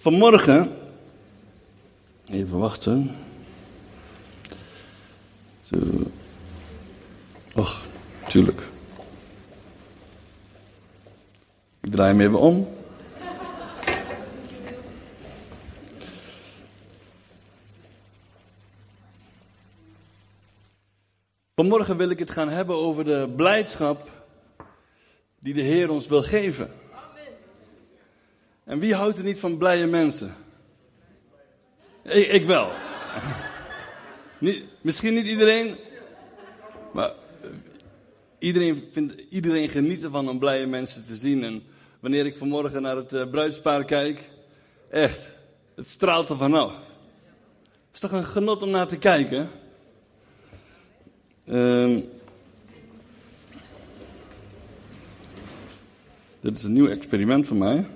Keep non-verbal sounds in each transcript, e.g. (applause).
Vanmorgen, even wachten. Och, tuurlijk. Ik draai hem even om. Vanmorgen wil ik het gaan hebben over de blijdschap die de Heer ons wil geven. En wie houdt er niet van blije mensen? Ik, ik wel. (laughs) Niet, misschien niet iedereen, maar eh, iedereen, vindt, iedereen geniet ervan om blije mensen te zien. En wanneer ik vanmorgen naar het uh, bruidspaar kijk, echt, het straalt er vanaf. Het is toch een genot om naar te kijken? Um, dit is een nieuw experiment voor mij.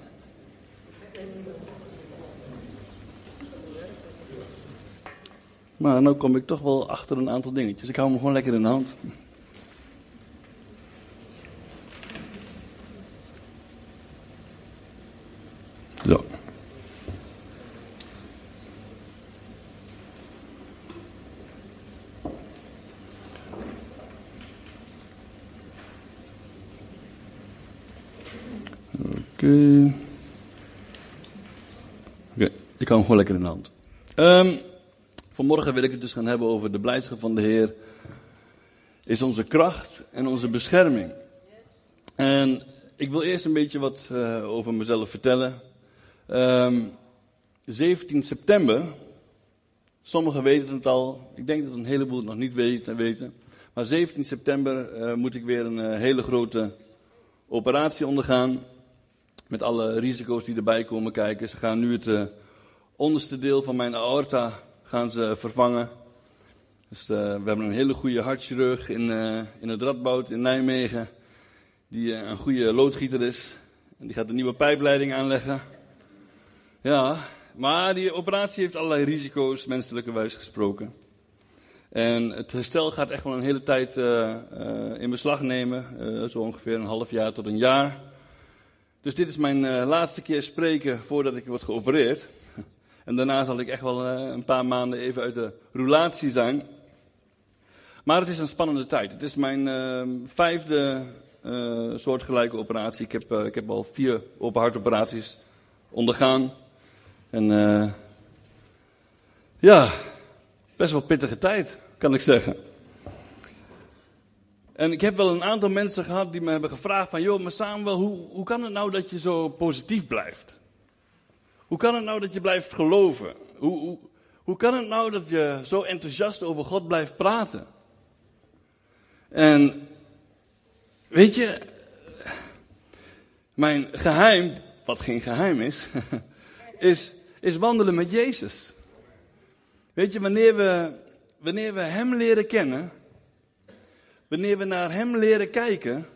Maar nu kom ik toch wel achter een aantal dingetjes. Ik hou hem gewoon lekker in de hand. Zo. Oké. Oké, ik hou hem gewoon lekker in de hand. Um, Vanmorgen wil ik het dus gaan hebben over de blijdschap van de Heer. Is onze kracht en onze bescherming. En ik wil eerst een beetje wat uh, over mezelf vertellen. Um, ehm, 17 september. Sommigen weten het al. Ik denk dat een heleboel het nog niet weten. Maar 17 september uh, moet ik weer een uh, hele grote operatie ondergaan. Met alle risico's die erbij komen kijken. Ze gaan nu het onderste deel van mijn aorta gaan ze vervangen. Dus uh, we hebben een hele goede hartchirurg in, uh, in het Radboud in Nijmegen. Die uh, een goede loodgieter is. En die gaat een nieuwe pijpleiding aanleggen. Ja, maar die operatie heeft allerlei risico's, menselijke wijs gesproken. En het herstel gaat echt wel een hele tijd in beslag nemen. zo ongeveer een half jaar tot een jaar. Dus dit is mijn laatste keer spreken voordat ik word geopereerd. En daarna zal ik echt wel eh, een paar maanden even uit de roulatie zijn. Maar het is een spannende tijd. Het is mijn uh, vijfde uh, soortgelijke operatie. Ik heb, uh, ik heb al vier openhartoperaties ondergaan. En ja, best wel pittige tijd, kan ik zeggen. En ik heb wel een aantal mensen gehad die me hebben gevraagd van... joh, maar Samuel, hoe, hoe kan het nou dat je zo positief blijft? Hoe kan het nou dat je blijft geloven? Hoe, hoe, hoe kan het nou dat je zo enthousiast over God blijft praten? En weet je, mijn geheim, wat geen geheim is, (laughs) is, is wandelen met Jezus. Weet je, wanneer we, wanneer we Hem leren kennen, wanneer we naar Hem leren kijken,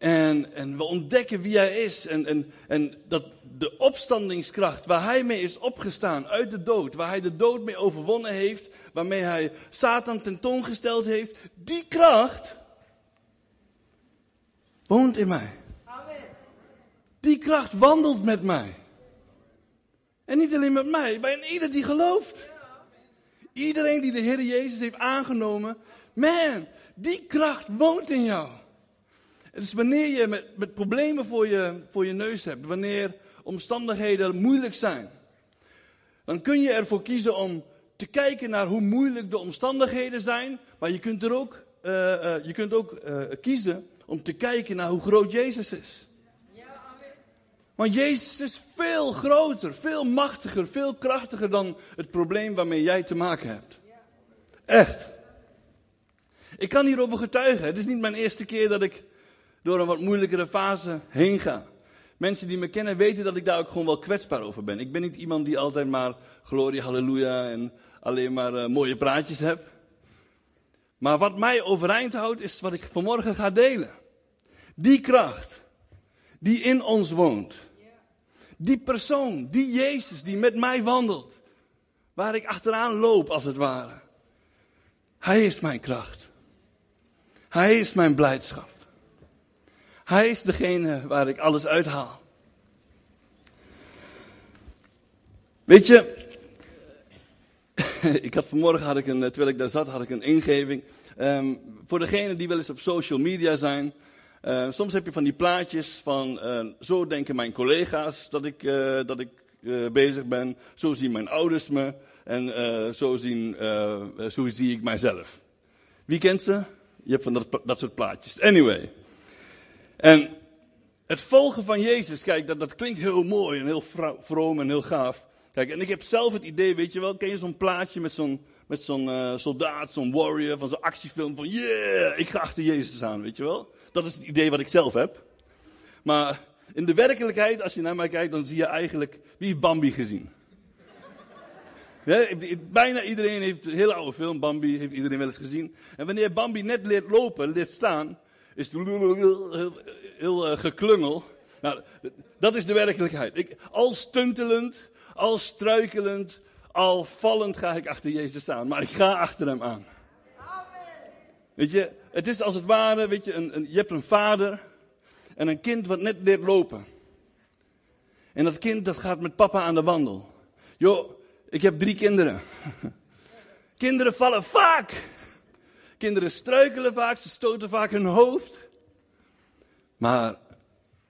en, en we ontdekken wie Hij is. En, en, en dat de opstandingskracht waar Hij mee is opgestaan uit de dood. Waar Hij de dood mee overwonnen heeft. Waarmee Hij Satan tentoongesteld heeft. Die kracht woont in mij. Die kracht wandelt met mij. En niet alleen met mij, bij ieder die gelooft. Iedereen die de Heer Jezus heeft aangenomen. Man, die kracht woont in jou. Dus wanneer je met, problemen voor je, voor je neus hebt, wanneer omstandigheden moeilijk zijn, dan kun je ervoor kiezen om te kijken naar hoe moeilijk de omstandigheden zijn, maar je kunt er ook, uh, uh, je kunt ook uh, kiezen om te kijken naar hoe groot Jezus is. Want Jezus is veel groter, veel machtiger, veel krachtiger dan het probleem waarmee jij te maken hebt. Echt. Ik kan hierover getuigen. Het is niet mijn eerste keer dat ik door een wat moeilijkere fase heen ga. Mensen die me kennen weten dat ik daar ook gewoon wel kwetsbaar over ben. Ik ben niet iemand die altijd maar glorie, halleluja en alleen maar uh, mooie praatjes heb. Maar wat mij overeind houdt is wat ik vanmorgen ga delen. Die kracht die in ons woont. Die persoon, die Jezus die met mij wandelt. Waar ik achteraan loop als het ware. Hij is mijn kracht. Hij is mijn blijdschap. Hij is degene waar ik alles uithaal. Weet je, (laughs) ik had vanmorgen, had ik een, terwijl ik daar zat, had ik een ingeving. Um, voor degenen die wel eens op social media zijn. Uh, soms heb je van die plaatjes van, uh, zo denken mijn collega's dat ik, uh, dat ik bezig ben. Zo zien mijn ouders me. En zo, zien, zo zie ik mijzelf. Wie kent ze? Je hebt van dat, dat soort plaatjes. Anyway. En het volgen van Jezus, kijk, dat, dat klinkt heel mooi en heel vroom en heel gaaf. Kijk, en ik heb zelf het idee, weet je wel, ken je zo'n plaatje met zo'n met zo'n uh, soldaat, zo'n warrior van zo'n actiefilm van yeah, ik ga achter Jezus aan, weet je wel. Dat is het idee wat ik zelf heb. Maar in de werkelijkheid, als je naar mij kijkt, dan zie je eigenlijk, wie heeft Bambi gezien? Bijna iedereen heeft een hele oude film, Bambi, heeft iedereen wel eens gezien. En wanneer Bambi net leert lopen, leert staan, is het heel, uh, geklungel. Nou, dat is de werkelijkheid. Ik, al stuntelend, al struikelend, al vallend ga ik achter Jezus aan. Maar ik ga achter hem aan. Amen. Weet je, het is als het ware, weet je, een, een, je hebt een vader en een kind wat net leert lopen. En dat kind dat gaat met papa aan de wandel. Joh, ik heb drie kinderen. (laughs) Kinderen vallen vaak. Kinderen struikelen vaak, ze stoten vaak hun hoofd. Maar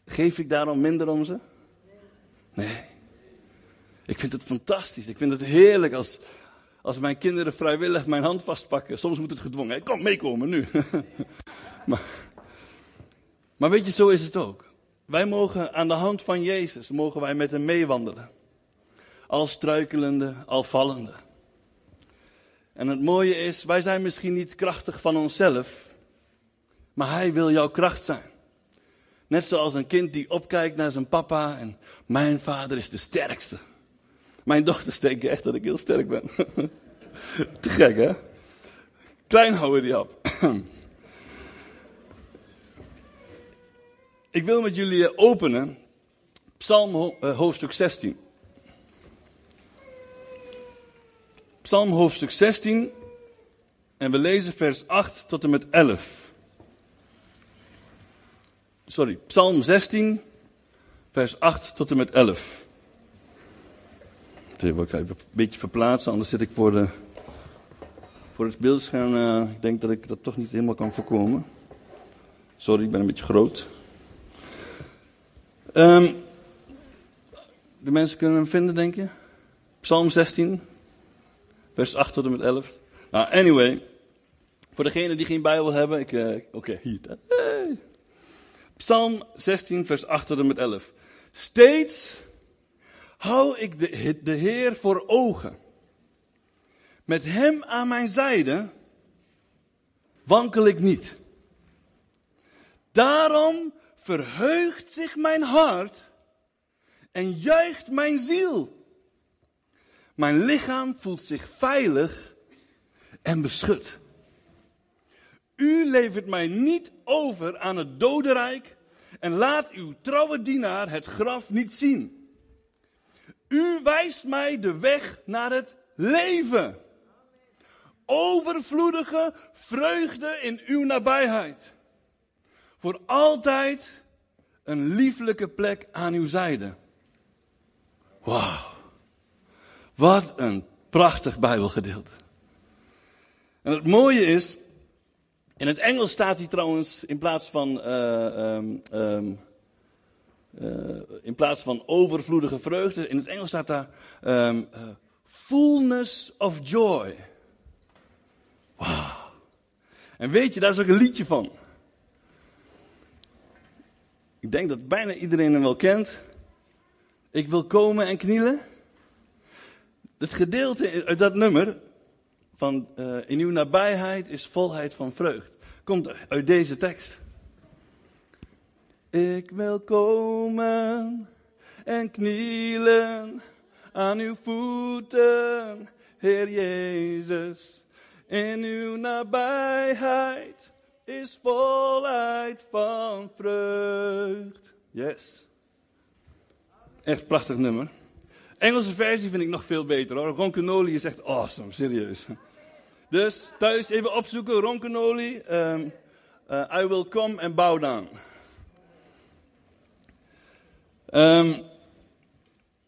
geef ik daarom minder om ze? Nee. Ik vind het fantastisch. Ik vind het heerlijk als, als mijn kinderen vrijwillig mijn hand vastpakken. Soms moet het gedwongen. Kom, meekomen nu. (laughs) maar, maar weet je, zo is het ook. Wij mogen aan de hand van Jezus, mogen wij met hem meewandelen. Al struikelende, al vallende. En het mooie is, wij zijn misschien niet krachtig van onszelf, maar hij wil jouw kracht zijn. Net zoals een kind die opkijkt naar zijn papa en mijn vader is de sterkste. Mijn dochters denken echt dat ik heel sterk ben. (laughs) Te gek, hè? Klein houden die op. (clears throat) ik wil met jullie openen Psalm eh, hoofdstuk 16. Psalm hoofdstuk 16 en we lezen vers 8 tot en met 11. Sorry, Psalm 16, vers 8 tot en met 11. Ik wil ik even een beetje verplaatsen, anders zit ik voor, de, voor het beeldscherm. Uh, ik denk dat ik dat toch niet helemaal kan voorkomen. Sorry, ik ben een beetje groot. Um, de mensen kunnen hem vinden, denk je? Psalm 16, vers 8 tot en met 11. Nou, anyway. Voor degenen die geen Bijbel hebben, ik, uh, oké, hier. Psalm 16, vers 8 tot en met 11. Steeds hou ik de, de Heer voor ogen. Met Hem aan mijn zijde wankel ik niet. Daarom verheugt zich mijn hart en juicht mijn ziel. Mijn lichaam voelt zich veilig en beschut. U levert mij niet over aan het dodenrijk en laat uw trouwe dienaar het graf niet zien. U wijst mij de weg naar het leven. Overvloedige vreugde in uw nabijheid. Voor altijd een lieflijke plek aan uw zijde. Wauw. Wat een prachtig Bijbelgedeelte. En het mooie is, in het Engels staat hij trouwens in plaats van uh, um, um, uh, in plaats van overvloedige vreugde, in het Engels staat daar um, fullness of joy. Wauw. En weet je, daar is ook een liedje van. Ik denk dat bijna iedereen hem wel kent. Ik wil komen en knielen. Het gedeelte uit dat nummer van uh, in uw nabijheid is volheid van vreugd. Komt uit deze tekst. Ik wil komen en knielen aan uw voeten, Heer Jezus. In uw nabijheid is volheid van vreugd. Yes. Echt prachtig nummer. Engelse versie vind ik nog veel beter hoor. Ron Canoli is echt awesome, serieus. Dus thuis even opzoeken, Ron Canoli. Um, uh, I will come and bow down. Um,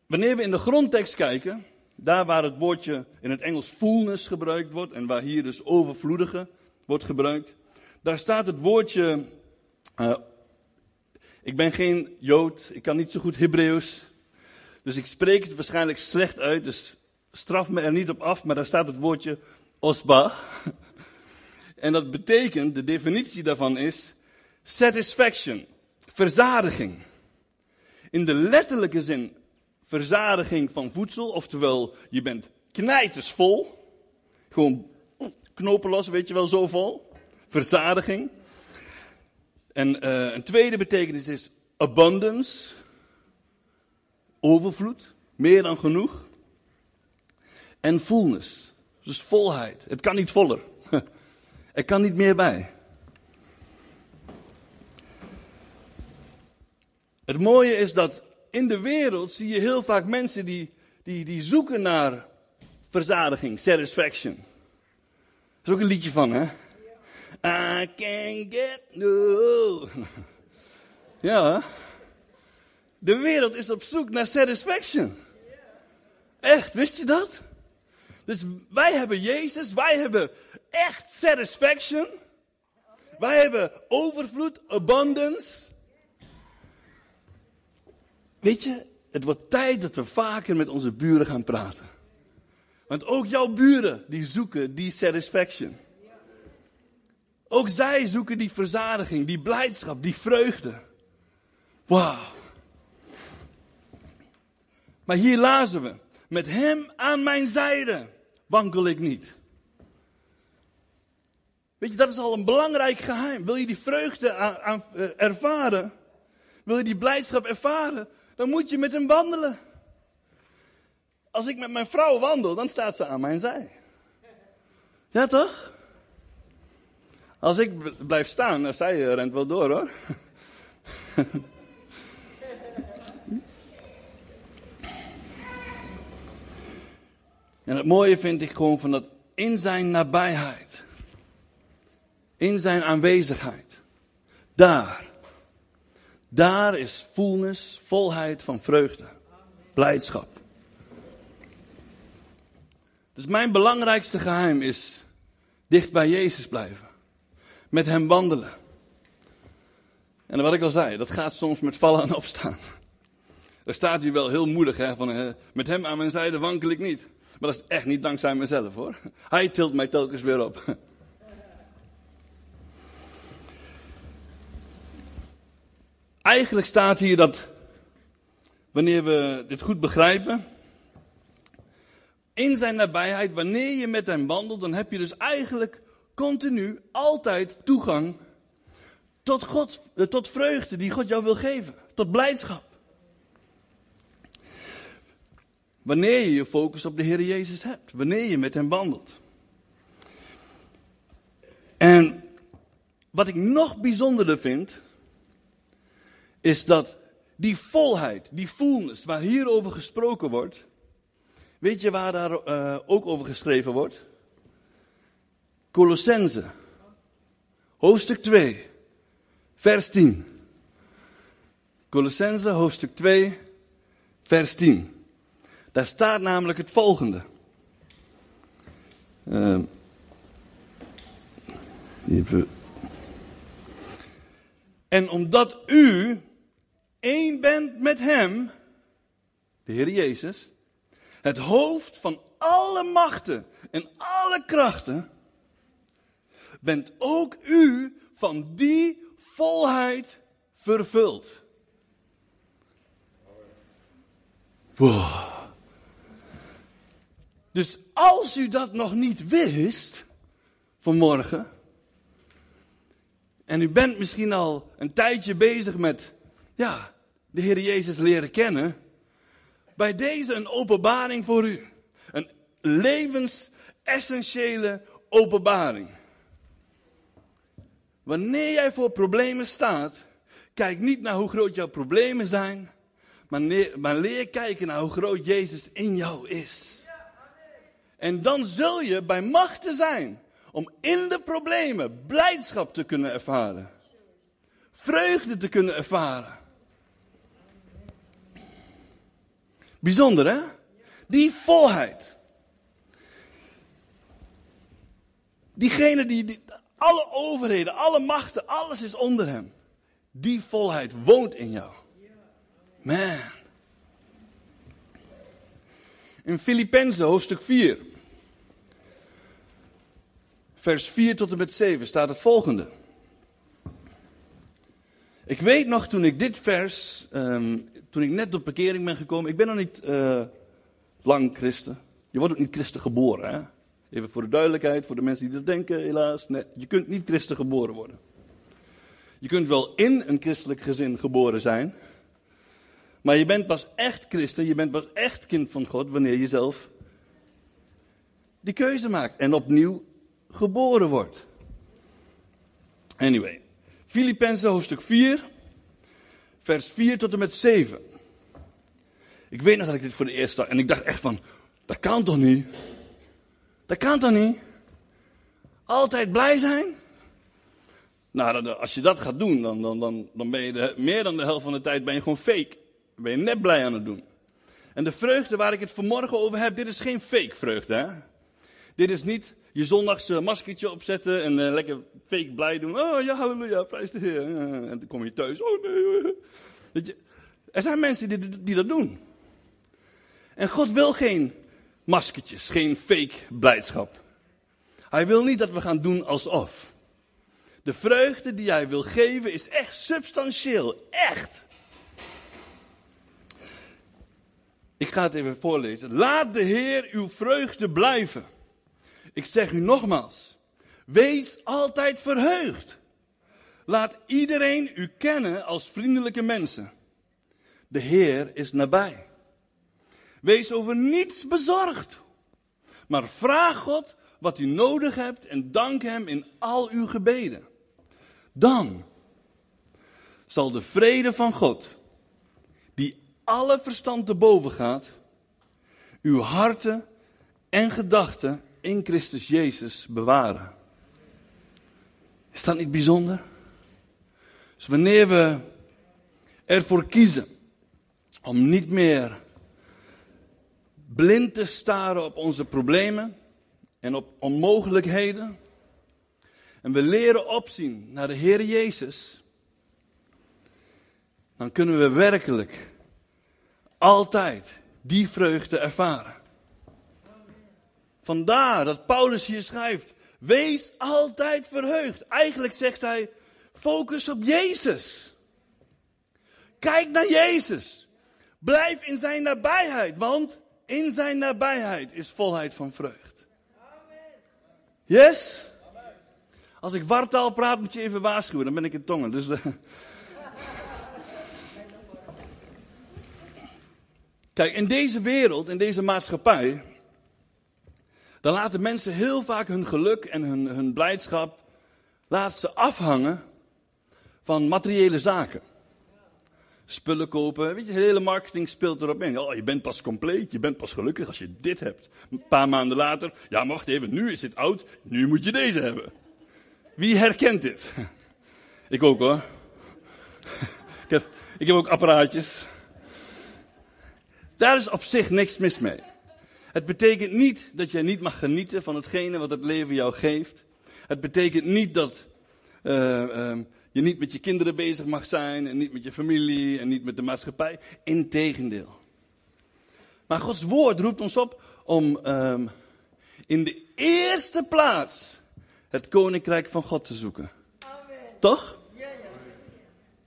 wanneer we in de grondtekst kijken, daar waar het woordje in het Engels fullness gebruikt wordt en waar hier dus overvloedige wordt gebruikt, daar staat het woordje. Uh, ik ben geen Jood, ik kan niet zo goed Hebreeuws, dus ik spreek het waarschijnlijk slecht uit, dus straf me er niet op af, maar daar staat het woordje osba. (laughs) En dat betekent, de definitie daarvan is satisfaction, verzadiging. In de letterlijke zin verzadiging van voedsel, oftewel je bent knijtersvol. Gewoon knopelos, weet je wel, zo vol. Verzadiging. En uh, een tweede betekenis is abundance. Overvloed, meer dan genoeg. En fullness, dus volheid. Het kan niet voller. (laughs) Er kan niet meer bij. Het mooie is dat in de wereld zie je heel vaak mensen die, die, die zoeken naar verzadiging, satisfaction. Dat is ook een liedje van, hè? I can't get no. (laughs) Ja. De wereld is op zoek naar satisfaction. Echt, wist je dat? Dus wij hebben Jezus, wij hebben echt satisfaction. Wij hebben overvloed, abundance. Weet je, het wordt tijd dat we vaker met onze buren gaan praten. Want ook jouw buren, die zoeken die satisfaction. Ook zij zoeken die verzadiging, die blijdschap, die vreugde. Wauw. Maar hier lazen we, met hem aan mijn zijde wankel ik niet. Weet je, dat is al een belangrijk geheim. Wil je die vreugde aan, eh, ervaren? Wil je die blijdschap ervaren? Dan moet je met hem wandelen. Als ik met mijn vrouw wandel, dan staat ze aan mijn zij. Ja, toch? Als ik blijf staan, dan zij eh, rent wel door hoor. (laughs) en het mooie vind ik gewoon van dat in zijn nabijheid, in zijn aanwezigheid, daar, daar is fullness, volheid van vreugde, blijdschap. Dus mijn belangrijkste geheim is dicht bij Jezus blijven. Met hem wandelen. En wat ik al zei, dat gaat soms met vallen en opstaan. (laughs) Daar staat u wel heel moedig, hè, van met hem aan mijn zijde wankel ik niet. Maar dat is echt niet dankzij mezelf hoor. Hij tilt mij telkens weer op. Eigenlijk staat hier dat, wanneer we dit goed begrijpen, in zijn nabijheid, wanneer je met hem wandelt, dan heb je dus eigenlijk continu altijd toegang tot God, eh, tot vreugde die God jou wil geven, tot blijdschap. Wanneer je je focus op de Heer Jezus hebt, wanneer je met hem wandelt. En wat ik nog bijzonderder vind, is dat die volheid, die fullness, waar hier over gesproken wordt, weet je waar daar uh, ook over geschreven wordt? Colossense, hoofdstuk 2, vers 10. Colossense, hoofdstuk 2, vers 10. Daar staat namelijk het volgende. Even. En omdat u één bent met Hem, de Heer Jezus, het hoofd van alle machten en alle krachten, bent ook u van die volheid vervuld. Wow. Dus als u dat nog niet wist vanmorgen, en u bent misschien al een tijdje bezig met ja, de Heer Jezus leren kennen. Bij deze een openbaring voor u. Een levensessentiële openbaring. Wanneer jij voor problemen staat, kijk niet naar hoe groot jouw problemen zijn, maar, maar leer kijken naar hoe groot Jezus in jou is. En dan zul je bij machten zijn om in de problemen blijdschap te kunnen ervaren. Vreugde te kunnen ervaren. Bijzonder hè? Die volheid. Diegene die, die, alle overheden, alle machten, alles is onder hem. Die volheid woont in jou. Man. In Filippenzen hoofdstuk 4, vers 4 tot en met 7 staat het volgende. Ik weet nog toen ik dit vers, um, toen ik net tot bekering ben gekomen, ik ben nog niet uh, lang christen. Je wordt ook niet christen geboren, hè? Even voor de duidelijkheid, voor de mensen die dat denken, helaas. Nee, je kunt niet christen geboren worden. Je kunt wel in een christelijk gezin geboren zijn. Maar je bent pas echt christen, je bent pas echt kind van God wanneer je zelf die keuze maakt en opnieuw geboren wordt. Anyway, Filippenzen hoofdstuk 4, vers 4 tot en met 7. Ik weet nog dat ik dit voor de eerste en ik dacht echt van, dat kan toch niet? Dat kan toch niet? Altijd blij zijn? Nou, als je dat gaat doen, dan, dan, dan, dan ben je de, meer dan de helft van de tijd ben je gewoon fake. Dan ben je net blij aan het doen. En de vreugde waar ik het vanmorgen over heb, dit is geen fake vreugde. Hè? Dit is niet je zondagse maskertje opzetten en uh, lekker fake blij doen. Oh ja, halleluja, prijs de Heer. en dan kom je thuis. Oh nee. Je, er zijn mensen die, die dat doen. En God wil geen maskertjes, geen fake blijdschap. Hij wil niet dat we gaan doen alsof. De vreugde die hij wil geven is echt substantieel, echt. Ik ga het even voorlezen. Laat de Heer uw vreugde blijven. Ik zeg u nogmaals, wees altijd verheugd. Laat iedereen u kennen als vriendelijke mensen. De Heer is nabij. Wees over niets bezorgd. Maar vraag God wat u nodig hebt en dank Hem in al uw gebeden. Dan zal de vrede van God, die alle verstand te boven gaat, uw harten en gedachten in Christus Jezus bewaren. Is dat niet bijzonder? Dus wanneer we ervoor kiezen om niet meer blind te staren op onze problemen en op onmogelijkheden. En we leren opzien naar de Heer Jezus. Dan kunnen we werkelijk altijd die vreugde ervaren. Vandaar dat Paulus hier schrijft: Wees altijd verheugd. Eigenlijk zegt hij: Focus op Jezus. Kijk naar Jezus. Blijf in zijn nabijheid, want in zijn nabijheid is volheid van vreugd. Yes? Als ik wartaal praat, moet je even waarschuwen, dan ben ik in tongen. Dus, uh... Kijk, in deze wereld, in deze maatschappij, dan laten mensen heel vaak hun geluk en hun, hun blijdschap laten ze afhangen van materiële zaken spullen kopen. Weet je, de hele marketing speelt erop in. Oh, je bent pas compleet, je bent pas gelukkig als je dit hebt. Een paar maanden later, ja, wacht even, nu is dit oud, nu moet je deze hebben. Wie herkent dit? (laughs) Ik ook hoor. (laughs) Ik heb, ik heb ook apparaatjes. Daar is op zich niks mis mee. Het betekent niet dat jij niet mag genieten van hetgene wat het leven jou geeft. Het betekent niet dat uh, uh, je niet met je kinderen bezig mag zijn en niet met je familie en niet met de maatschappij. Integendeel. Maar Gods woord roept ons op om um, in de eerste plaats het koninkrijk van God te zoeken. Amen. Toch? Ja, ja.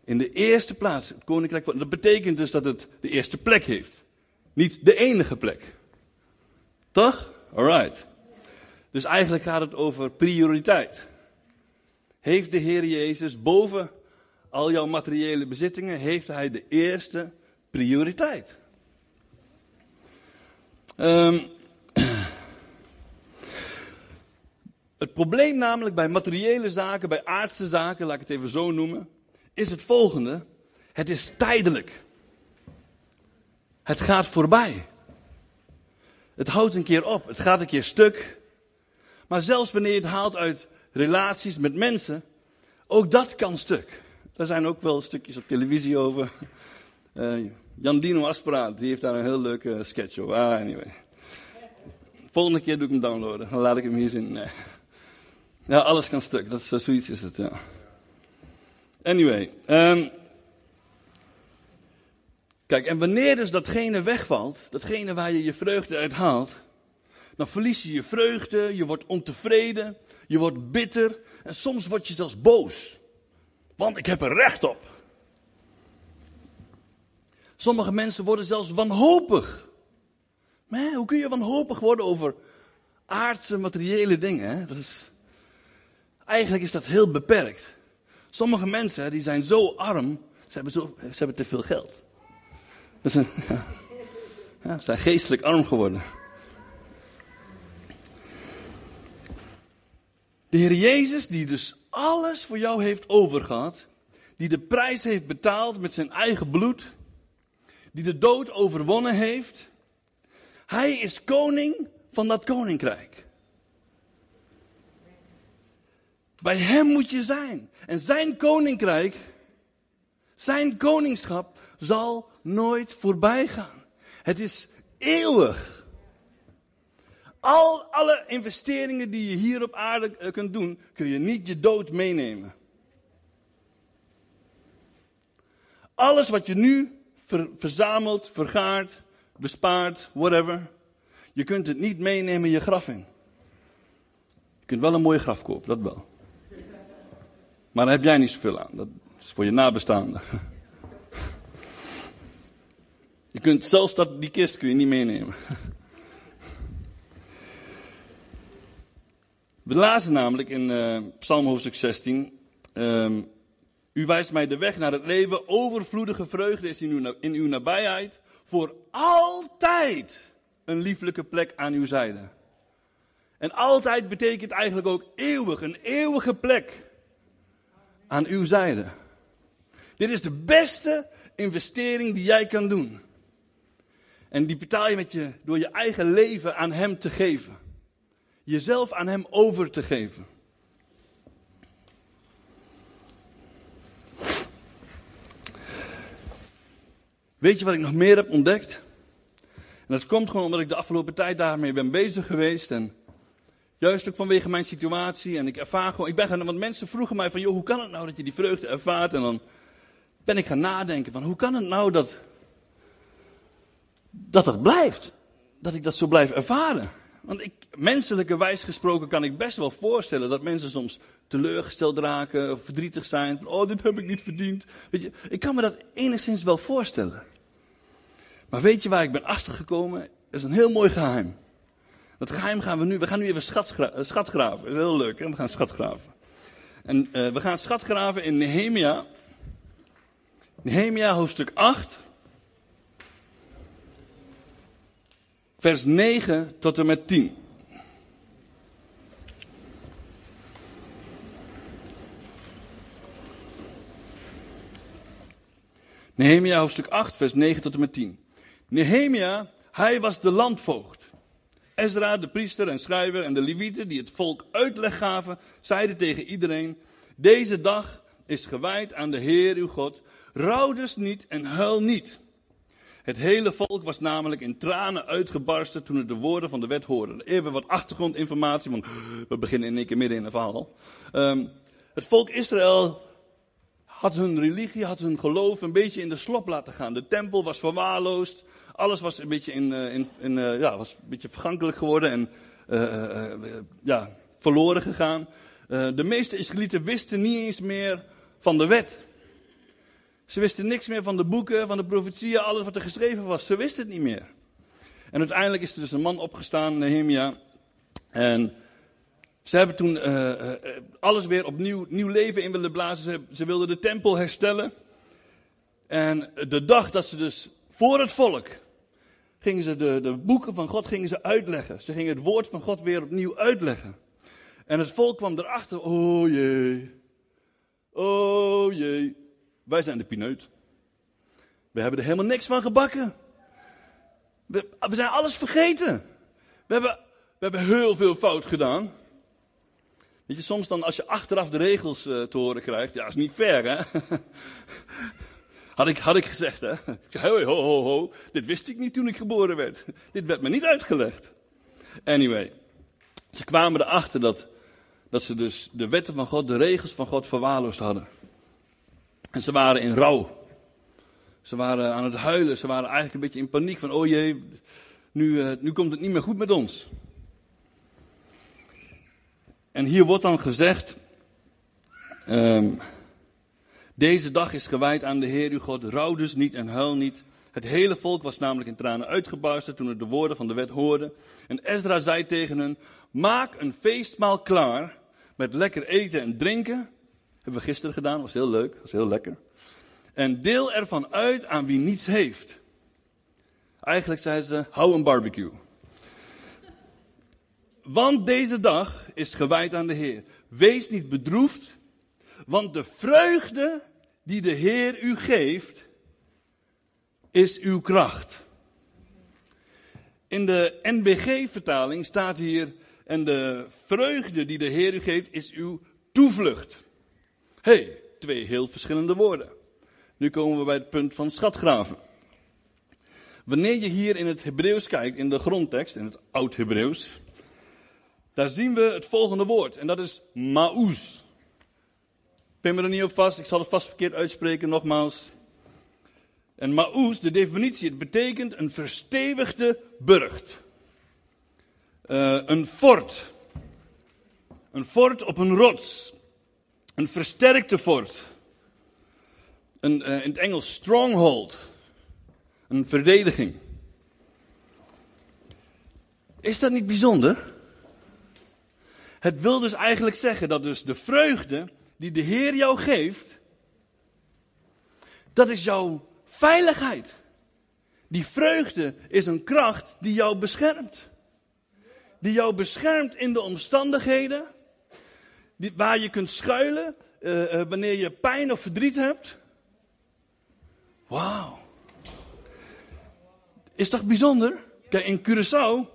In de eerste plaats het koninkrijk van Dat betekent dus dat het de eerste plek heeft. Niet de enige plek. Toch? Alright. Dus eigenlijk gaat het over prioriteit heeft de Heer Jezus boven al jouw materiële bezittingen, heeft Hij de eerste prioriteit. Um, (clears throat) het probleem namelijk bij materiële zaken, bij aardse zaken, laat ik het even zo noemen, is het volgende. Het is tijdelijk. Het gaat voorbij. Het houdt een keer op. Het gaat een keer stuk. Maar zelfs wanneer je het haalt uit relaties met mensen, ook dat kan stuk. Daar zijn ook wel stukjes op televisie over. Uh, Jan Dino Aspraat, die heeft daar een heel leuke sketch over. Ah, anyway. Volgende keer doe ik hem downloaden. Dan laat ik hem hier zien. Ja, alles kan stuk. Dat is, zoiets is het, ja. Anyway. Um, kijk, en wanneer dus datgene wegvalt, datgene waar je je vreugde uit haalt, dan verlies je je vreugde, je wordt ontevreden, je wordt bitter en soms word je zelfs boos. Want ik heb er recht op. Sommige mensen worden zelfs wanhopig. Maar hoe kun je wanhopig worden over aardse materiële dingen? Dat is, eigenlijk is dat heel beperkt. Sommige mensen die zijn zo arm, ze hebben, zo, ze hebben te veel geld. Is ja, ja, ze zijn geestelijk arm geworden. De Heer Jezus, die dus alles voor jou heeft overgehad, die de prijs heeft betaald met zijn eigen bloed, die de dood overwonnen heeft, hij is koning van dat koninkrijk. Bij hem moet je zijn. En zijn koninkrijk, zijn koningschap zal nooit voorbij gaan. Het is eeuwig. Al alle investeringen die je hier op aarde eh, kunt doen, kun je niet je dood meenemen. Alles wat je nu verzamelt, vergaart, bespaart, whatever. Je kunt het niet meenemen je graf in. Je kunt wel een mooie graf kopen, dat wel. Maar daar heb jij niet zoveel aan. Dat is voor je nabestaanden. (laughs) Je kunt zelfs dat, die kist kun je niet meenemen. We lazen namelijk in uh, Psalm hoofdstuk 16. Um, u wijst mij de weg naar het leven. Overvloedige vreugde is in uw, in uw nabijheid. Voor altijd een lieflijke plek aan uw zijde. En altijd betekent eigenlijk ook eeuwig, een eeuwige plek aan uw zijde. Dit is de beste investering die jij kan doen. En die betaal je, met je door je eigen leven aan Hem te geven. Jezelf aan Hem over te geven. Weet je wat ik nog meer heb ontdekt? En dat komt gewoon omdat ik de afgelopen tijd daarmee ben bezig geweest. En juist ook vanwege mijn situatie. En ik ervaar gewoon, ik ben gaan, want mensen vroegen mij van, joh, hoe kan het nou dat je die vreugde ervaart? En dan ben ik gaan nadenken van, hoe kan het nou dat, dat dat blijft? Dat ik dat zo blijf ervaren? Want ik, menselijke wijs gesproken kan ik best wel voorstellen dat mensen soms teleurgesteld raken of verdrietig zijn. Oh, dit heb ik niet verdiend. Weet je, ik kan me dat enigszins wel voorstellen. Maar weet je waar ik ben achtergekomen? Dat is een heel mooi geheim. Dat geheim gaan we nu, we gaan nu even schatgraven. Eh. Dat is heel leuk, hè? we gaan schatgraven. En uh, we gaan schatgraven in Nehemia. Nehemia hoofdstuk 8. Vers 9 tot en met 10. Nehemia hoofdstuk 8, vers 9 tot en met 10. Nehemia, hij was de landvoogd. Ezra, de priester en schrijver en de levieten die het volk uitleg gaven, zeiden tegen iedereen, deze dag is gewijd aan de Heer uw God. Rouw dus niet en huil niet. Het hele volk was namelijk in tranen uitgebarsten toen het de woorden van de wet hoorde. Even wat achtergrondinformatie, want we beginnen in één keer midden in een verhaal. Um, het volk Israël had hun religie, had hun geloof een beetje in de slop laten gaan. De tempel was verwaarloosd. Alles was een beetje, in, eh, in, in uh, ja, was een beetje vergankelijk geworden en uh, ja, verloren gegaan. de meeste Israëlieten wisten niet eens meer van de wet. Ze wisten niks meer van de boeken, van de profetieën, alles wat er geschreven was. Ze wisten het niet meer. En uiteindelijk is er dus een man opgestaan, Nehemia. En ze hebben toen uh, uh, alles weer opnieuw nieuw leven in willen blazen. Ze, ze, wilden de tempel herstellen. En de dag dat ze dus voor het volk gingen ze de, de boeken van God gingen ze uitleggen. Ze gingen het woord van God weer opnieuw uitleggen. En het volk kwam erachter, oh jee, oh jee, wij zijn de pineut. We hebben er helemaal niks van gebakken. We, we zijn alles vergeten. We hebben, we hebben heel veel fout gedaan. Weet je, soms dan als je achteraf de regels uh, te horen krijgt, ja, is niet fair hè. (laughs) Had ik, had ik gezegd, hè? Ik zei, ho, ho, ho, dit wist ik niet toen ik geboren werd. Dit werd me niet uitgelegd. Anyway, ze kwamen erachter dat, dat ze dus de wetten van God, de regels van God verwaarloosd hadden. En ze waren in rouw. Ze waren aan het huilen. Ze waren eigenlijk een beetje in paniek van, oh jee, nu, uh, nu komt het niet meer goed met ons. En hier wordt dan gezegd, um, deze dag is gewijd aan de Heer uw God, rouw dus niet en huil niet. Het hele volk was namelijk in tranen uitgebarsten toen het de woorden van de wet hoorde. En Ezra zei tegen hen, maak een feestmaal klaar met lekker eten en drinken. Hebben we gisteren gedaan, was heel leuk, was heel lekker. En deel ervan uit aan wie niets heeft. Eigenlijk zeiden ze, hou een barbecue. Want deze dag is gewijd aan de Heer. Wees niet bedroefd, want de vreugde die de Heer u geeft, is uw kracht. In de NBG-vertaling staat hier, en de vreugde die de Heer u geeft, is uw toevlucht. Hey, twee heel verschillende woorden. Nu komen we bij het punt van schatgraven. Wanneer je hier in het Hebreeuws kijkt, in de grondtekst, in het Oud-Hebreeuws, daar zien we het volgende woord. En dat is maus. Pin me er niet op vast, ik zal het vast verkeerd uitspreken, nogmaals. En maus, de definitie, het betekent een verstevigde burcht. Uh, een fort. Een fort op een rots. Een versterkte fort. Een, uh, in het Engels stronghold. Een verdediging. Is dat niet bijzonder? Het wil dus eigenlijk zeggen dat dus de vreugde die de Heer jou geeft, dat is jouw veiligheid. Die vreugde is een kracht die jou beschermt. Die jou beschermt in de omstandigheden waar je kunt schuilen uh, uh, wanneer je pijn of verdriet hebt. Wauw. Is toch bijzonder? Kijk, in Curaçao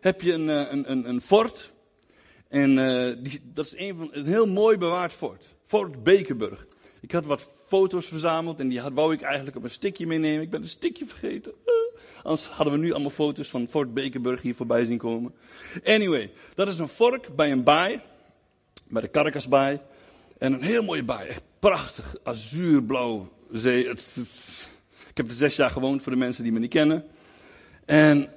heb je een, een, een, een fort. En die, dat is een, van, een heel mooi bewaard fort. Fort Bekenburg. Ik had wat foto's verzameld en die had, wou ik eigenlijk op een stikje meenemen. Ik ben een stikje vergeten. Anders hadden we nu allemaal foto's van Fort Bekenburg hier voorbij zien komen. Anyway, dat is een vork bij een baai. Bij de Caracasbaai. En een heel mooie baai. Echt prachtig. Azuurblauw zee. Ik heb er zes jaar gewoond voor de mensen die me niet kennen. En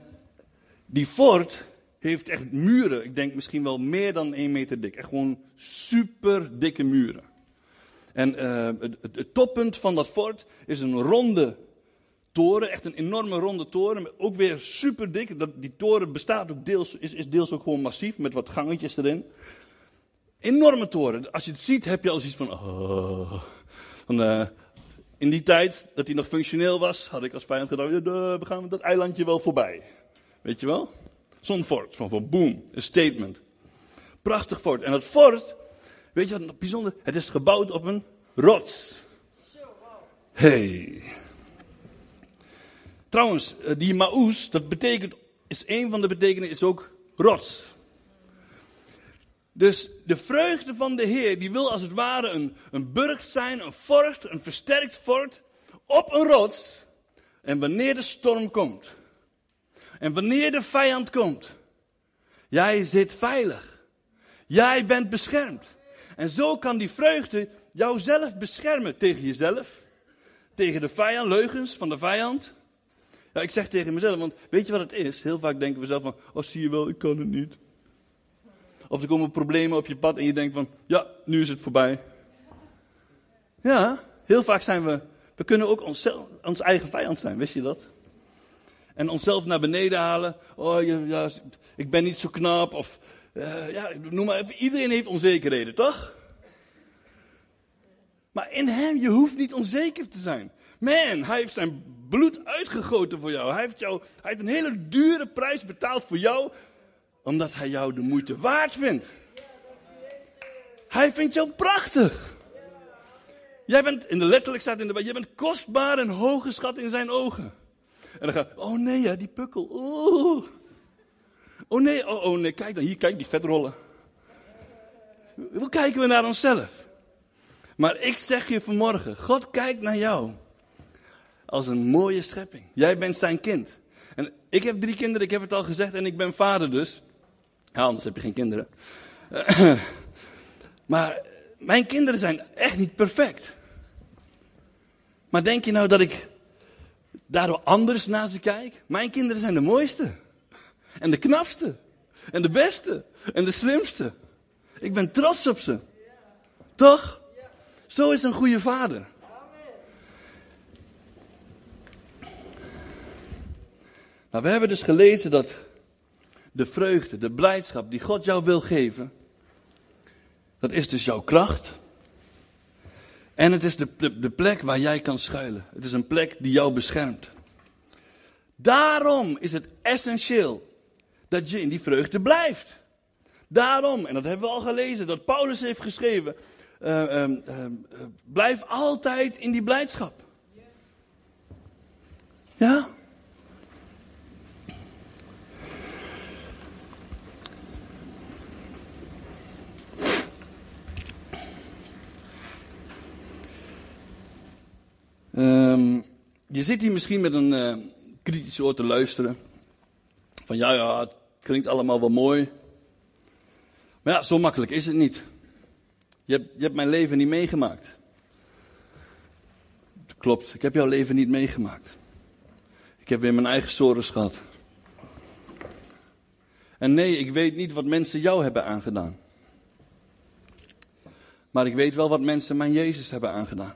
die fort heeft echt muren. Ik denk misschien wel meer dan één meter dik. Echt gewoon super dikke muren. En uh, het, het, toppunt van dat fort is een ronde toren. Echt een enorme ronde toren. Ook weer super dik. Dat, die toren bestaat ook deels, is, is deels ook gewoon massief. Met wat gangetjes erin. Enorme toren. Als je het ziet heb je al zoiets van... Oh, van uh, in die tijd dat hij nog functioneel was, had ik als vijand gedacht, we gaan dat eilandje wel voorbij. Weet je wel? Zo'n fort, van, van boom, een statement. Prachtig fort. En dat fort, weet je wat bijzonder? Het is gebouwd op een rots. Hey. Trouwens, eh, die maus, dat betekent, is een van de betekenissen, is ook rots. Dus de vreugde van de Heer, die wil als het ware een, een burcht zijn, een fort, een versterkt fort, op een rots. En wanneer de storm komt, en wanneer de vijand komt, jij zit veilig. Jij bent beschermd. En zo kan die vreugde jouzelf beschermen tegen jezelf, tegen de vijand, leugens van de vijand. Ja, ik zeg tegen mezelf, want weet je wat het is? Heel vaak denken we zelf van, oh zie je wel, ik kan het niet. Of er komen problemen op je pad en je denkt van, ja, nu is het voorbij. Ja, heel vaak zijn we, we kunnen ook onszelf, ons eigen vijand zijn, wist je dat? En onszelf naar beneden halen. Oh, ja, ik ben niet zo knap. Of, uh, ja, noem maar even. Iedereen heeft onzekerheden, toch? Maar in hem, je hoeft niet onzeker te zijn. Man, hij heeft zijn bloed uitgegoten voor jou. Hij heeft, jou, hij heeft een hele dure prijs betaald voor jou, omdat hij jou de moeite waard vindt. Hij vindt jou prachtig. Jij bent, in de letterlijk staat in de je bent kostbaar en hooggeschat in zijn ogen. En dan gaat, oh nee, ja, die pukkel. Oh. nee, oh, oh nee, kijk dan, hier, kijk die vetrollen. Hoe kijken we naar onszelf? Maar ik zeg je vanmorgen, God kijkt naar jou. als een mooie schepping. Jij bent zijn kind. En ik heb drie kinderen, ik heb het al gezegd, en ik ben vader dus. Ja, anders heb je geen kinderen. (clears throat) maar mijn kinderen zijn echt niet perfect. Maar denk je nou dat ik daardoor anders naar ze kijk? Mijn kinderen zijn de mooiste. En de knapste. En de beste. En de slimste. Ik ben trots op ze. Toch? Zo is een goede vader. Nou, we hebben dus gelezen dat de vreugde, de blijdschap die God jou wil geven, dat is dus jouw kracht. En het is de, de, plek waar jij kan schuilen. Het is een plek die jou beschermt. Daarom is het essentieel dat je in die vreugde blijft. Daarom, en dat hebben we al gelezen, dat Paulus heeft geschreven, uh, uh, uh, blijf altijd in die blijdschap. Ja? Um, je zit hier misschien met een uh, kritische oor te luisteren. Van ja, ja, het klinkt allemaal wel mooi. Maar ja, zo makkelijk is het niet. Je hebt, je hebt mijn leven niet meegemaakt. Klopt, ik heb jouw leven niet meegemaakt. Ik heb weer mijn eigen sores gehad. En nee, ik weet niet wat mensen jou hebben aangedaan. Maar ik weet wel wat mensen mijn Jezus hebben aangedaan.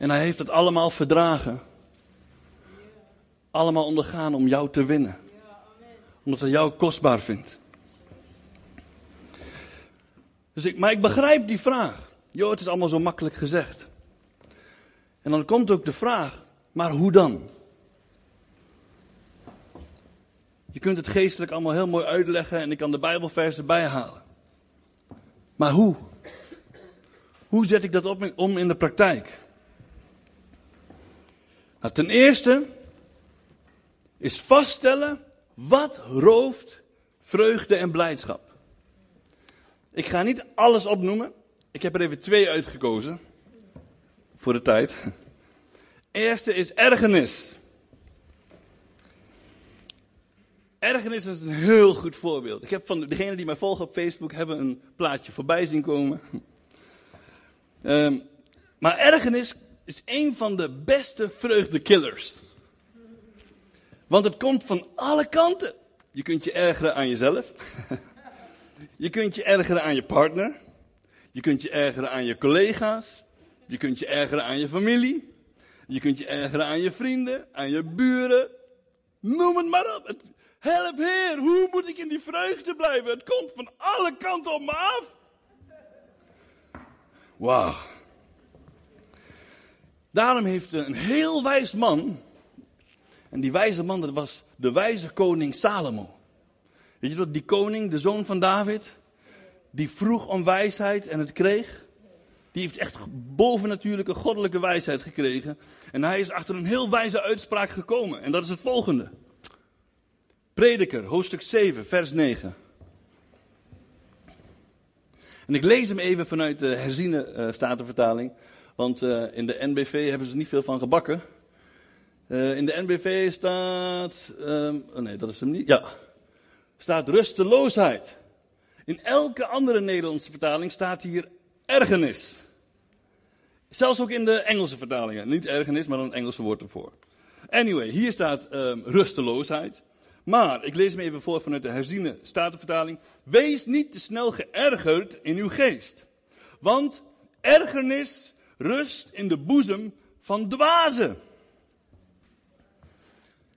En hij heeft het allemaal verdragen. Allemaal ondergaan om jou te winnen. Omdat hij jou kostbaar vindt. Dus ik, maar ik begrijp die vraag. Jo, het is allemaal zo makkelijk gezegd. En dan komt ook de vraag, maar hoe dan? Je kunt het geestelijk allemaal heel mooi uitleggen en ik kan de Bijbelversen bijhalen. Maar hoe? Hoe zet ik dat op, om in de praktijk? Nou, ten eerste is vaststellen wat rooft vreugde en blijdschap. Ik ga niet alles opnoemen. Ik heb er even twee uitgekozen. Voor de tijd. Eerste is ergernis. Ergernis is een heel goed voorbeeld. Ik heb van degenen die mij volgen op Facebook hebben een plaatje voorbij zien komen. Um, maar ergernis is een van de beste vreugdekillers. Want het komt van alle kanten. Je kunt je ergeren aan jezelf. Je kunt je ergeren aan je partner. Je kunt je ergeren aan je collega's. Je kunt je ergeren aan je familie. Je kunt je ergeren aan je vrienden, aan je buren. Noem het maar op. help Heer, hoe moet ik in die vreugde blijven? Het komt van alle kanten op me af. Wauw. Daarom heeft een heel wijs man, en die wijze man dat was de wijze koning Salomo. Weet je wat, die koning, de zoon van David, die vroeg om wijsheid en het kreeg. Die heeft echt bovennatuurlijke goddelijke wijsheid gekregen. En hij is achter een heel wijze uitspraak gekomen. En dat is het volgende. Prediker, hoofdstuk 7, vers 9. En ik lees hem even vanuit de herziene uh, statenvertaling. Want uh, in de NBV hebben ze niet veel van gebakken. Uh, in de NBV staat. Um, oh nee, dat is hem niet. Ja. Staat rusteloosheid. In elke andere Nederlandse vertaling staat hier ergernis. Zelfs ook in de Engelse vertalingen. Niet ergernis, maar een Engelse woord ervoor. Anyway, hier staat um, rusteloosheid. Maar, ik lees me even voor vanuit de herziene statenvertaling. Wees niet te snel geërgerd in uw geest. Want ergernis rust in de boezem van dwazen.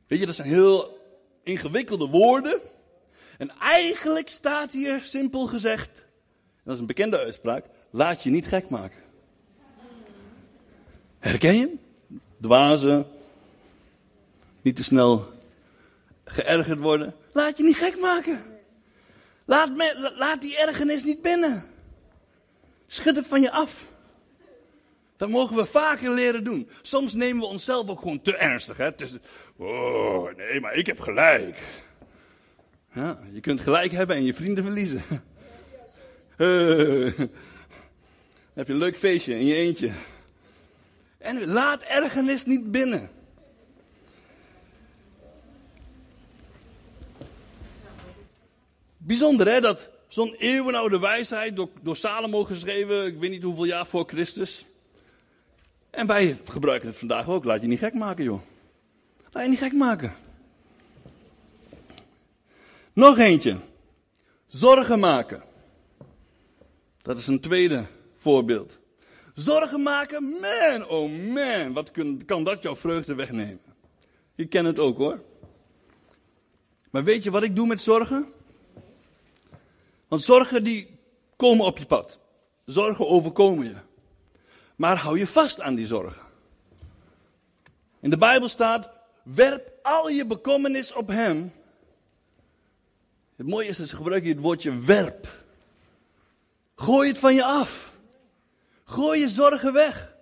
Weet je, dat zijn heel ingewikkelde woorden. En eigenlijk staat hier simpel gezegd, dat is een bekende uitspraak, laat je niet gek maken. Herken je? Dwazen, niet te snel geërgerd worden. Laat je niet gek maken. Laat, me, laat die ergernis niet binnen. Schud het van je af. Dat mogen we vaker leren doen. Soms nemen we onszelf ook gewoon te ernstig. Hè? Het oh, nee, maar ik heb gelijk. Ja, je kunt gelijk hebben en je vrienden verliezen. Dan (laughs) heb je een leuk feestje in je eentje. En laat ergernis niet binnen. Bijzonder hè, dat zo'n eeuwenoude wijsheid door, door Salomo geschreven, ik weet niet hoeveel jaar voor Christus. En wij gebruiken het vandaag ook. Laat je niet gek maken, joh. Laat je niet gek maken. Nog eentje. Zorgen maken. Dat is een tweede voorbeeld. Zorgen maken, man, oh man, wat kan dat jouw vreugde wegnemen? Je kent het ook hoor. Maar weet je wat ik doe met zorgen? Want zorgen die komen op je pad. Zorgen overkomen je. Maar hou je vast aan die zorgen. In de Bijbel staat, werp al je bekommernis op hem. Het mooie is dat ze gebruiken het woordje werp. Gooi het van je af. Gooi je zorgen weg.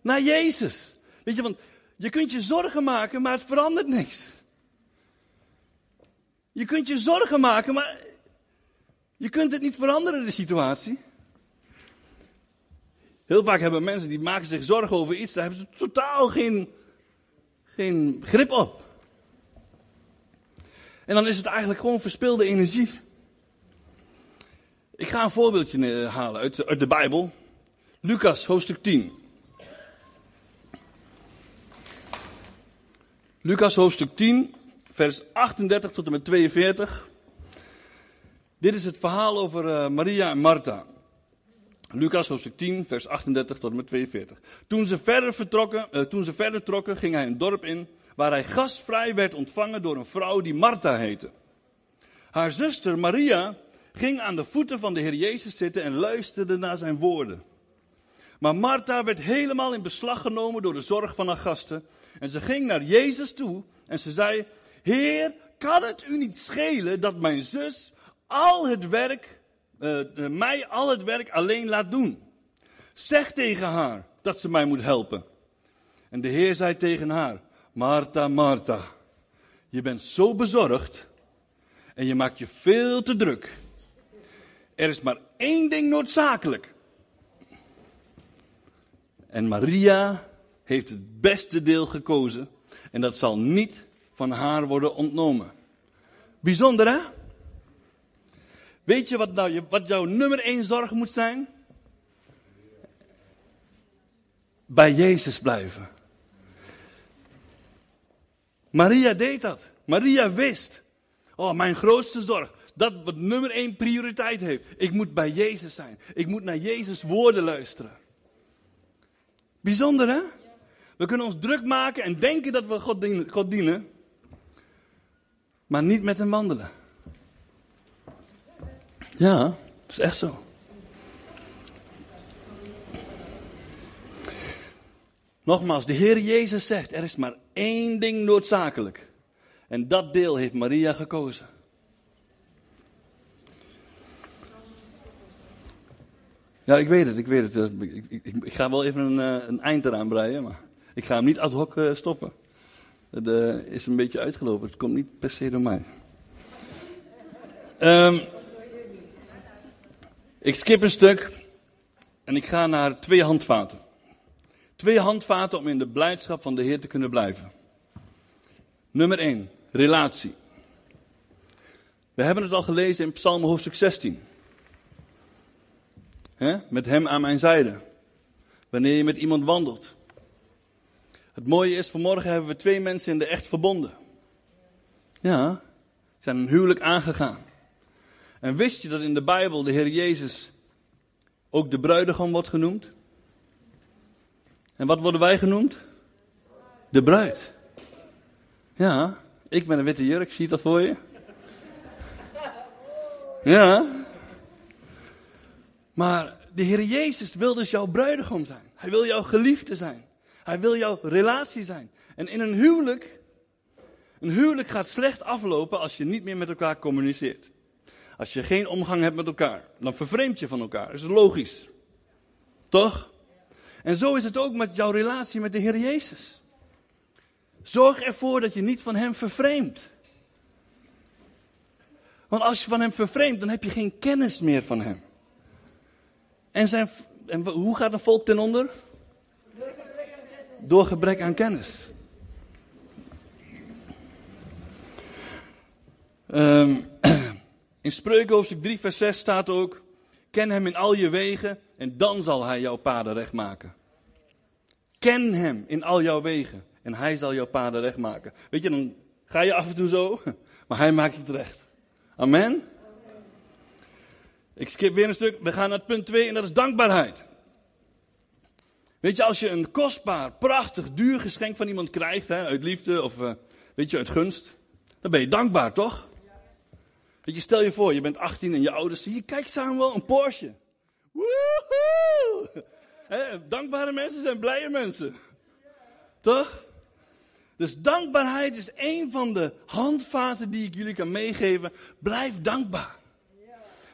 Naar Jezus. Weet je, want je kunt je zorgen maken, maar het verandert niks. Je kunt je zorgen maken, maar je kunt het niet veranderen, de situatie. Heel vaak hebben mensen die maken zich zorgen over iets, daar hebben ze totaal geen, geen grip op. En dan is het eigenlijk gewoon verspilde energie. Ik ga een voorbeeldje eh, halen uit, uit de Bijbel. Lucas, hoofdstuk 10. Lucas, hoofdstuk 10, vers 38 tot en met 42. Dit is het verhaal over uh, Maria en Martha. Lucas hoofdstuk 10, vers 38 tot en met 42. Toen ze verder, vertrokken, uh, toen ze verder trokken, ging hij een dorp in waar hij gastvrij werd ontvangen door een vrouw die Martha heette. Haar zuster Maria ging aan de voeten van de Heer Jezus zitten en luisterde naar zijn woorden. Maar Martha werd helemaal in beslag genomen door de zorg van haar gasten. En ze ging naar Jezus toe en ze zei: Heer, kan het u niet schelen dat mijn zus al het werk, uh, uh, mij al het werk alleen laat doen? Zeg tegen haar dat ze mij moet helpen. En de Heer zei tegen haar: Martha, Martha, je bent zo bezorgd en je maakt je veel te druk. Er is maar één ding noodzakelijk. En Maria heeft het beste deel gekozen. En dat zal niet van haar worden ontnomen. Bijzonder hè? Weet je wat, nou, wat jouw nummer één zorg moet zijn? Bij Jezus blijven. Maria deed dat. Maria wist. Oh, mijn grootste zorg. Dat wat nummer één prioriteit heeft. Ik moet bij Jezus zijn. Ik moet naar Jezus woorden luisteren. Bijzonder hè? We kunnen ons druk maken en denken dat we God dienen, God dienen maar niet met hem wandelen. Ja, dat is echt zo. Nogmaals, de Heer Jezus zegt, er is maar één ding noodzakelijk. En dat deel heeft Maria gekozen. Ja, ik weet het, ik weet het. Ik, ik, ga wel even een, eh, een, eind eraan breien, maar ik ga hem niet ad hoc uh, stoppen. Het is een beetje uitgelopen, het komt niet per se door mij. Um, ik skip een stuk en ik ga naar twee handvaten. Twee handvaten om in de blijdschap van de Heer te kunnen blijven. Nummer 1, relatie. We hebben het al gelezen in Psalm hoofdstuk 16. He? Met hem aan mijn zijde. Wanneer je met iemand wandelt. Het mooie is, vanmorgen hebben we twee mensen in de echt verbonden. Ja, zijn een huwelijk aangegaan. En wist je dat in de Bijbel de Heer Jezus ook de bruidegom wordt genoemd? En wat worden wij genoemd? De bruid. Ja, ik ben een witte jurk, zie je dat voor je? Ja. Maar de Heer Jezus wil dus jouw bruidegom zijn. Hij wil jouw geliefde zijn. Hij wil jouw relatie zijn. En in een huwelijk, een huwelijk gaat slecht aflopen als je niet meer met elkaar communiceert. Als je geen omgang hebt met elkaar, dan vervreemd je van elkaar. Dat is logisch. Toch? En zo is het ook met jouw relatie met de Heer Jezus. Zorg ervoor dat je niet van Hem vervreemdt. Want als je van Hem vervreemdt, dan heb je geen kennis meer van Hem. En, zijn, en hoe gaat een volk ten onder? door gebrek aan kennis. Um, in Spreuken hoofdstuk 3 vers 6 staat ook, ken hem in al je wegen en dan zal hij jouw paden recht maken. Ken hem in al jouw wegen en hij zal jouw paden recht maken. Weet je, dan ga je af en toe zo, (laughs) maar hij maakt het recht. Amen? Ik skip weer een stuk. We gaan naar punt 2 en dat is dankbaarheid. Weet je, als je een kostbaar, prachtig, duur geschenk van iemand krijgt, hè, uit liefde of uh, weet je, uit gunst, dan ben je dankbaar, toch? Weet je, stel je voor, je bent 18 en je ouders zeggen, kijk Samuel, een Porsche. Woehoe! dankbare mensen zijn blije mensen. Toch? Dus dankbaarheid is een van de handvaten die ik jullie kan meegeven. Blijf dankbaar.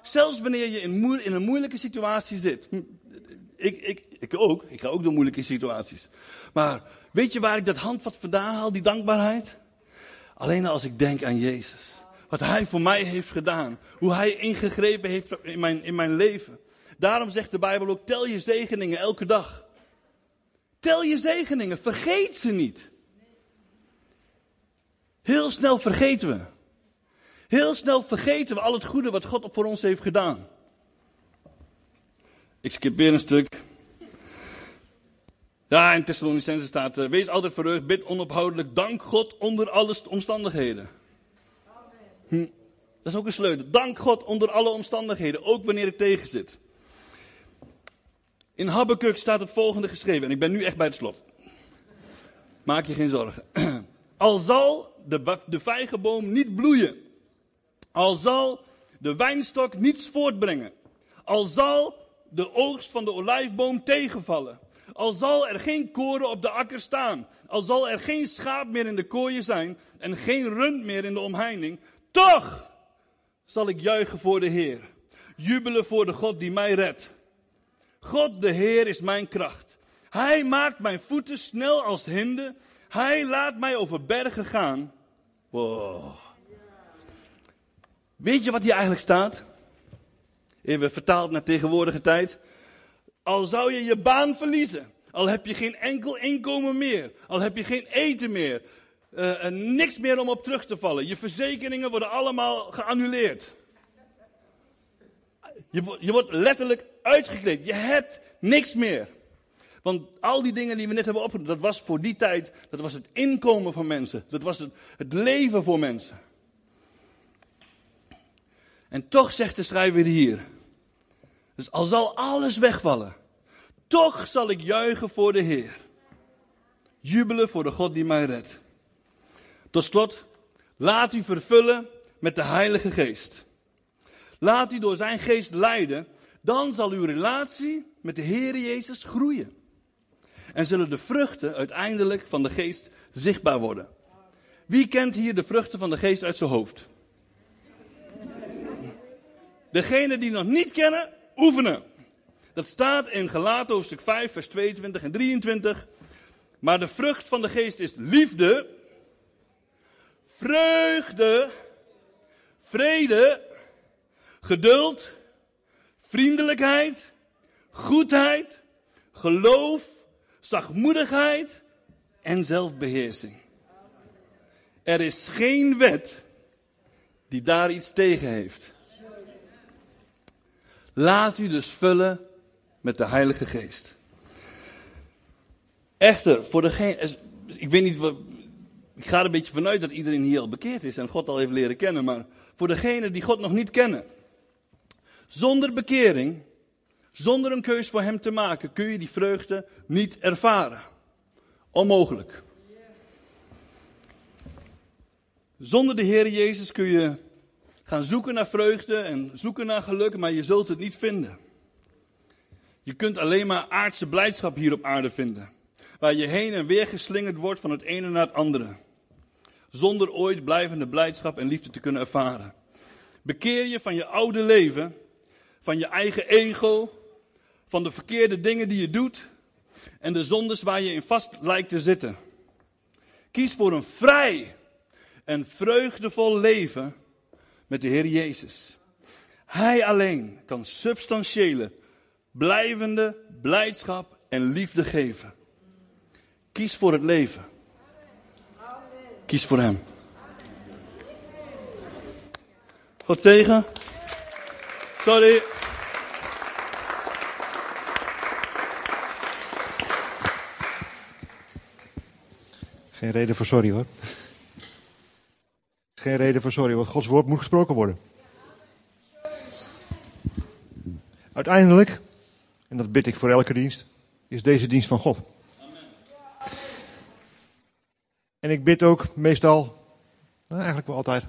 Zelfs wanneer je in, in een moeilijke situatie zit. Ik, ik, ik ook. Ik ga ook door moeilijke situaties. Maar weet je waar ik dat handvat vandaan haal, die dankbaarheid? Alleen als ik denk aan Jezus. Wat Hij voor mij heeft gedaan. Hoe Hij ingegrepen heeft in mijn, in mijn leven. Daarom zegt de Bijbel ook, tel je zegeningen elke dag. Tel je zegeningen, vergeet ze niet. Heel snel vergeten we. Heel snel vergeten we al het goede wat God voor ons heeft gedaan. Ik skip weer een stuk. Ja, in Thessalonicense staat, uh, wees altijd verheugd, bid onophoudelijk, dank God onder alle omstandigheden. Hm, dat is ook een sleutel. Dank God onder alle omstandigheden, ook wanneer het tegen zit. In Habakkuk staat het volgende geschreven, en ik ben nu echt bij het slot. Maak je geen zorgen. (clears throat) Al zal de, de vijgenboom niet bloeien, al zal de wijnstok niets voortbrengen, al zal de oogst van de olijfboom tegenvallen, al zal er geen koren op de akker staan, al zal er geen schaap meer in de kooien zijn en geen rund meer in de omheining, toch zal ik juichen voor de Heer, jubelen voor de God die mij redt. God de Heer is mijn kracht. Hij maakt mijn voeten snel als hinden. Hij laat mij over bergen gaan. Wow. Weet je wat hier eigenlijk staat? Even vertaald naar tegenwoordige tijd. Al zou je je baan verliezen, al heb je geen enkel inkomen meer, al heb je geen eten meer, uh, niks meer om op terug te vallen. Je verzekeringen worden allemaal geannuleerd. Je, je wordt letterlijk uitgekleed. Je hebt niks meer. Want al die dingen die we net hebben opgenomen, dat was voor die tijd, dat was het inkomen van mensen. Dat was het, het leven voor mensen. En toch zegt de schrijver hier, dus al zal alles wegvallen, toch zal ik juichen voor de Heer. Jubelen voor de God die mij redt. Tot slot, laat u vervullen met de Heilige Geest. Laat u door zijn geest leiden, dan zal uw relatie met de Heer Jezus groeien. En zullen de vruchten uiteindelijk van de geest zichtbaar worden. Wie kent hier de vruchten van de geest uit zijn hoofd? Degene die nog niet kennen, oefenen. Dat staat in Galaten hoofdstuk 5, vers 22 en 23. Maar de vrucht van de geest is liefde, vreugde, vrede, geduld, vriendelijkheid, goedheid, geloof, zachtmoedigheid en zelfbeheersing. Er is geen wet die daar iets tegen heeft. Laat u dus vullen met de Heilige Geest. Echter, voor degene, ik weet niet, ik ga er een beetje vanuit dat iedereen hier al bekeerd is en God al heeft leren kennen, maar voor degenen die God nog niet kennen, zonder bekering, zonder een keus voor Hem te maken, kun je die vreugde niet ervaren. Onmogelijk. Zonder de Heer Jezus kun je gaan zoeken naar vreugde en zoeken naar geluk, maar je zult het niet vinden. Je kunt alleen maar aardse blijdschap hier op aarde vinden, waar je heen en weer geslingerd wordt van het ene naar het andere, zonder ooit blijvende blijdschap en liefde te kunnen ervaren. Bekeer je van je oude leven, van je eigen ego, van de verkeerde dingen die je doet en de zondes waar je in vast lijkt te zitten. Kies voor een vrij en vreugdevol leven met de Heer Jezus. Hij alleen kan substantiële, blijvende blijdschap en liefde geven. Kies voor het leven. Kies voor Hem. God zegen. Sorry. Geen reden voor sorry hoor. Geen reden voor sorry, want Gods woord moet gesproken worden. Uiteindelijk, en dat bid ik voor elke dienst, is deze dienst van God. En ik bid ook meestal, nou eigenlijk wel altijd,